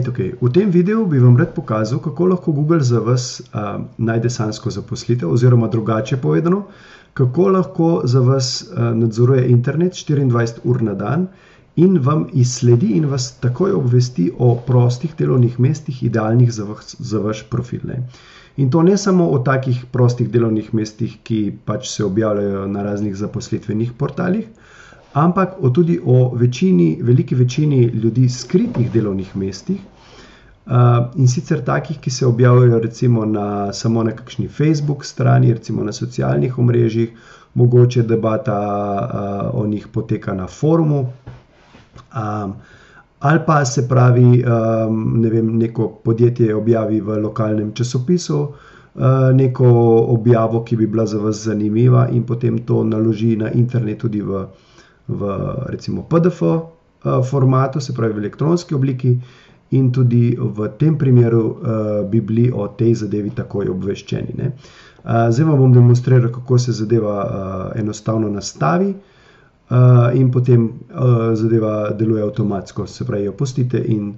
Nej, okay. V tem videu bi vam rad pokazal, kako lahko Google za vas uh, najde sansko zaposlitev, oziroma drugače povedano, kako lahko za vas uh, nadzoruje internet 24 ur na dan in vam izsledi in vas takoj obvesti o prostih delovnih mestih, idealnih za, vas, za vaš profil. Ne. In to ne samo o takih prostih delovnih mestih, ki pač se objavljajo na raznih zaposlitvenih portalih, ampak tudi o večini, veliki večini ljudi skritih delovnih mestih. Uh, in sicer takih, ki se objavljajo recimo na, samo na kakšni Facebook strani, recimo na socialnih omrežjih, mogoče debata uh, o njih poteka na forumu, um, ali pa se pravi, um, ne vem, neko podjetje objavi v lokalnem časopisu uh, neko objavo, ki bi bila za vas zanimiva, in potem to naloži na internet tudi v v recimo PDF uh, formatu, se pravi v elektronski obliki, in tudi v tem primeru uh, bi bili o tej zadevi takoj obveščeni. Ne? Uh, zdaj vam bom demonstriral, kako se zadeva enostavno nastavi. Uh, in potem uh, zadeva deluje avtomatsko, se pravi, jo pustite, in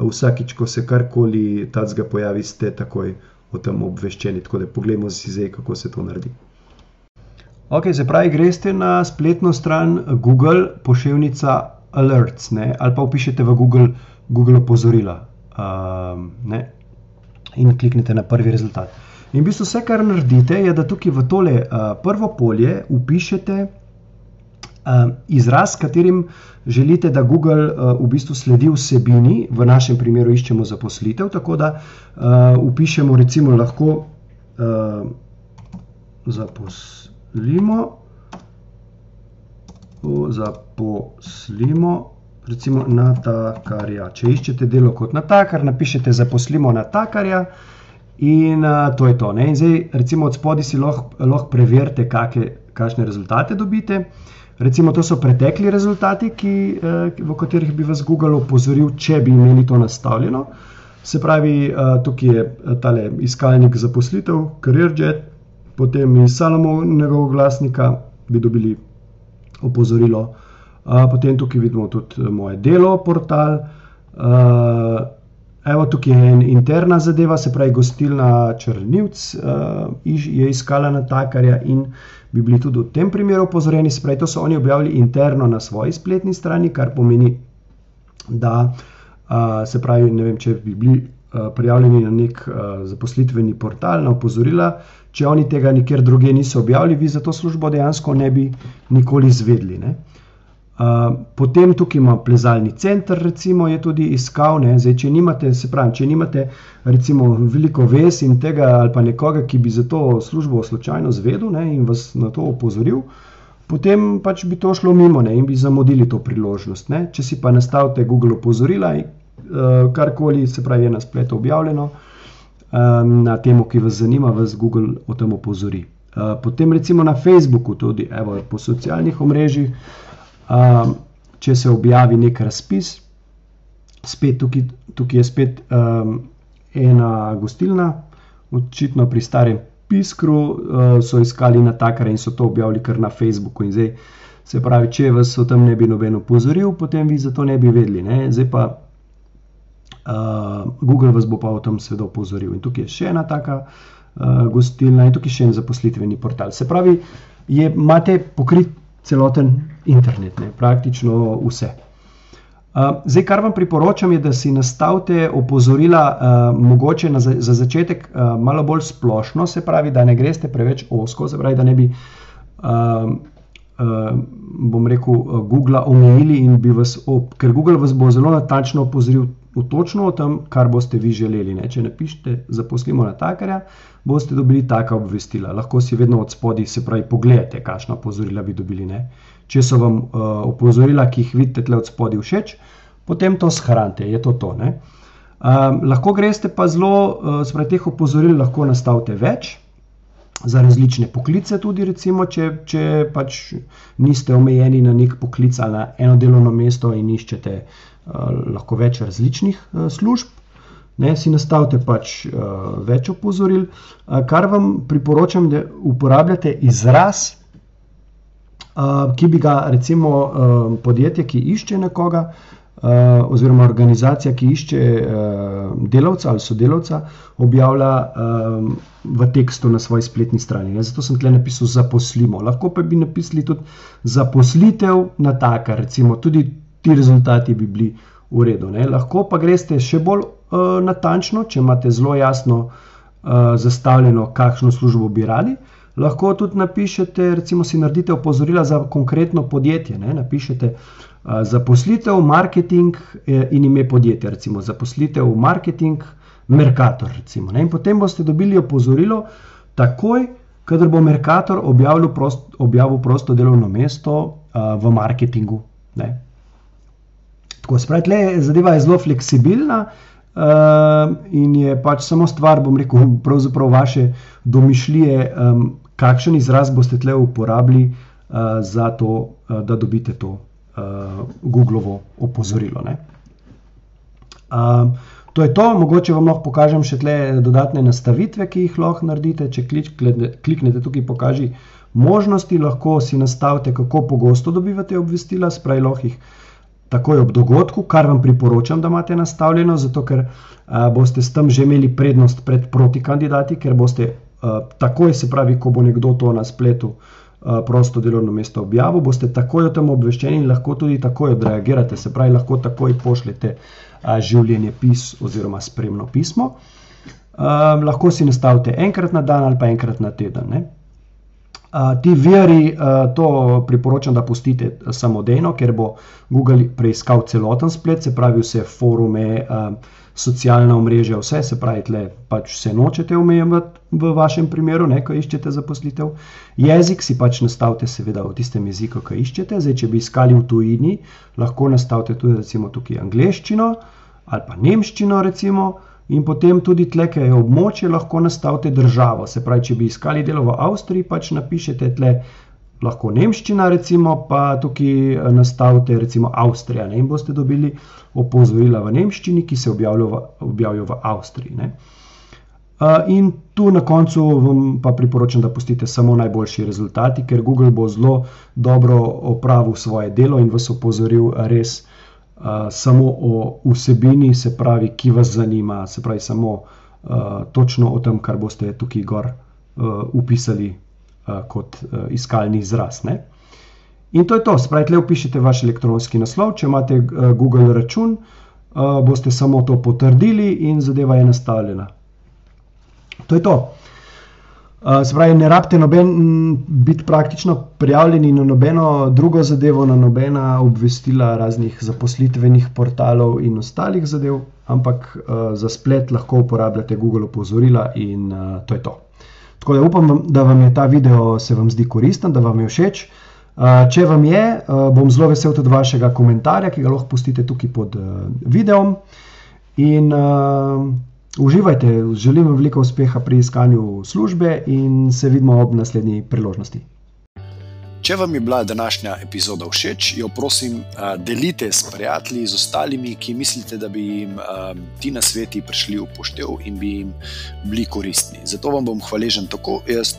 vsakič, ko se karkoli tacga pojavi, ste takoj o tem obveščeni. Tako da pogledamo si zdaj, kako se to naredi. Ok, se pravi, greste na spletno stran Google, pošiljka Alerts, ne? ali pa upišete v Google, Google opozorila um, in kliknete na prvi rezultat. In v bistvu vse, kar naredite, je, da tukaj v tole uh, prvo polje upišete uh, izraz, s katerim želite, da Google uh, v bistvu sledi vsebini, v našem primeru iščemo zaposlitev, tako da uh, upišemo recimo lahko uh, zaposlitev zaposlimo, zaposlimo, recimo natakarja. Če iščete delo kot natakar, napišete zaposlimo natakarja in uh, to je to. Ne? In zdaj, recimo od spodaj si lahko, lahko preverite, kakšne rezultate dobite. Recimo, to so pretekli rezultati, ki, eh, v katerih bi vas Google opozoril, če bi imeli to nastavljeno. Se pravi, eh, tukaj je tale iskalnik zaposlitev, CareerJet, potem iz Salomovega glasnika bi dobili opozorilo. Potem tukaj vidimo tudi eh, moje delo, portal. Evo, tukaj je ena interna zadeva, se pravi, gostilna Črnivc je iskala natakarja in bi bili tudi v tem primeru opozorjeni. Se pravi, to so oni objavili interno na svoji spletni strani, kar pomeni, da se pravi, ne vem, če bi bili prijavljeni na nek zaposlitveni portal, na opozorila, če oni tega nikjer druge niso objavili, vi za to službo dejansko ne bi nikoli izvedli. Ne? Uh, potem tukaj ima plezalni center, recimo, je tudi iskal. Zdaj, če nimate, se pravi, če nimate recimo, veliko ves in tega ali pa nekoga, ki bi za to službo slučajno zvedel ne, in vas na to opozoril, potem pač bi to šlo mimo ne, in bi zamudili to priložnost. Ne. Če si pa nastavite Google opozorila, karkoli se pravi, je na spletu objavljeno, na temo, ki vas zanima, vas Google o tem opozori. Uh, potem recimo na Facebooku, tudi evo, po socialnih omrežjih, če se objavi nek razpis, spet tukaj, tukaj je spet ena gostilna, očitno pri starem Piskru uh, so iskali na takare in so to objavili kar na Facebooku. Zdaj, se pravi, če vas o tem ne bi noben opozoril, potem vi za to ne bi vedeli. Ne? Zdaj pa Uh, Google vas bo pa o tem seveda opozoril. In tukaj je še ena taka uh, gostilna in tukaj še en zaposlitveni portal. Se pravi, je, imate pokrit celoten internet, ne, praktično vse. Uh, zdaj, kar vam priporočam, je, da si nastavite opozorila, uh, mogoče na, za začetek uh, malo bolj splošno, se pravi, da ne greste preveč osko, se pravi, da ne bi, uh, uh, bom rekel, uh, Google omejili in bi vas, op, ker Google vas bo zelo natančno opozoril točno o tem, kar boste vi želeli. Ne? Če napišete, zaposlimo na takarja, boste dobili taka obvestila. Lahko si vedno od spodaj, se pravi, pogledate, kakšna opozorila bi dobili. Ne? Če so vam uh, opozorila, ki jih vidite tle od spodaj, všeč, potem to shranite, je to to. Um, lahko greste pa zelo, uh, se pravi, teh opozoril lahko nastavite več. za različne poklice, tudi recimo, če, če pač niste omejeni na nek poklic ali na eno delovno mesto in iščete uh, lahko več različnih uh, služb. Ne, si nastavite pač uh, več opozoril, uh, kar vam priporočam, da uporabljate izraz, uh, ki bi ga recimo uh, podjetje, ki išče nekoga, uh, Eh, oziroma organizacija, ki išče uh, delavca ali sodelavca, objavlja um, v tekstu na svoji spletni strani. Ne? Zato sem tle napisal zaposlimo. Lahko pa bi napisali tudi zaposlitev na taka, recimo tudi ti rezultati bi bili v redu. Ne? Lahko pa greste še bolj uh, natančno, če imate zelo jasno uh, zastavljeno, kakšno službo bi radi. Lahko tudi napišete, recimo, si naredite opozorila za konkretno podjetje. Ne? Napišete, uh, zaposlitev, marketing e, in ime podjetja, recimo zaposlitev, marketing, Merkator. Recimo, in potem boste dobili opozorilo, takoj, kadar bo Merkator objavil, prost, objavil prosto delovno mesto uh, v marketingu. Ne. Tako sprejeti, le zadeva je zelo fleksibilna. Uh, in je pač samo stvar, bom rekel, pravzaprav vaše domišljije, um, kakšen izraz boste tle uporabili uh, za to, uh, da dobite to uh, Googlovo opozorilo. Uh, to je to, mogoče vam lahko pokažem še tle dodatne nastavitve, ki jih lahko naredite. Če kliknete, kliknete tukaj, pokaži možnosti, lahko si nastavite, kako pogosto dobivate obvestila, spravi lahko jih. Takoj ob dogodku, kar vam priporočam, da imate nastavljeno, zato ker a, boste s tem že imeli prednost pred proti kandidati, ker boste a, takoj, se pravi, ko bo nekdo to na spletu Eh, prosto delovno mesto objavil, boste takoj o tem obveščeni in lahko tudi takoj odreagirate, se pravi, lahko takoj pošljete eh, življenje pis oziroma spremno pismo. Uh, lahko si nastavite enkrat na dan ali pa enkrat na teden. Uh, ti veri, uh, to priporočam, da pustite samodejno, ker bo Google preiskal celoten splet, se pravi vse forume. Socialna omrežja, vse se pravi, tle pač vse nočete omejevati v vašem primeru, ne, ko iščete zaposlitev. Jezik si pač nastavite, seveda, v tistem jeziku, ki iščete. Zdaj, če bi iskali v tujini, lahko nastavite tudi, recimo, tukaj angliščino ali pa nemščino, recimo. In potem tudi tle, ki je območje, lahko nastavite državo. Se pravi, če bi iskali delo v Avstriji, pač napišete tle lahko nemščina, recimo, pa tukaj eh, nastavite, recimo Avstrija, ne? in boste dobili opozorila v nemščini, ki se objavljajo v, objavljajo v Avstriji. Ne? Uh, in tu na koncu vam pa priporočam, da pustite samo najboljši rezultati, ker Google bo zelo dobro opravil svoje delo in vas opozoril res samo o vsebini, se pravi, ki vas zanima, se pravi, samo uh, točno o tem, kar boste tukaj gor uh, upisali Eh, kot uh, iskalni izraz. Ne? In to je to, spravi, tle upišite vaš elektronski naslov, če imate uh, Google račun, uh, boste samo to potrdili in zadeva je nastavljena. To je to. Uh, spravi, ne rabite noben, biti praktično prijavljeni na nobeno drugo zadevo, na nobena obvestila raznih zaposlitvenih portalov in ostalih zadev, ampak uh, za splet lahko uporabljate Google opozorila in uh, to je to. Tako da upam, da vam je ta video se vam zdi koristen, da vam je všeč. Če vam je, bom zelo vesel tudi vašega komentarja, ki ga lahko pustite tukaj pod videom. In uh, uživajte, želim vam veliko uspeha pri iskanju službe in se vidimo ob naslednji priložnosti. Če vam je bila današnja epizoda všeč, jo prosim, delite s prijatelji, z ostalimi, ki mislite, da bi jim ti na sveti prišli v poštev in bi jim bili koristni. Zato vam bom hvaležen tako jaz,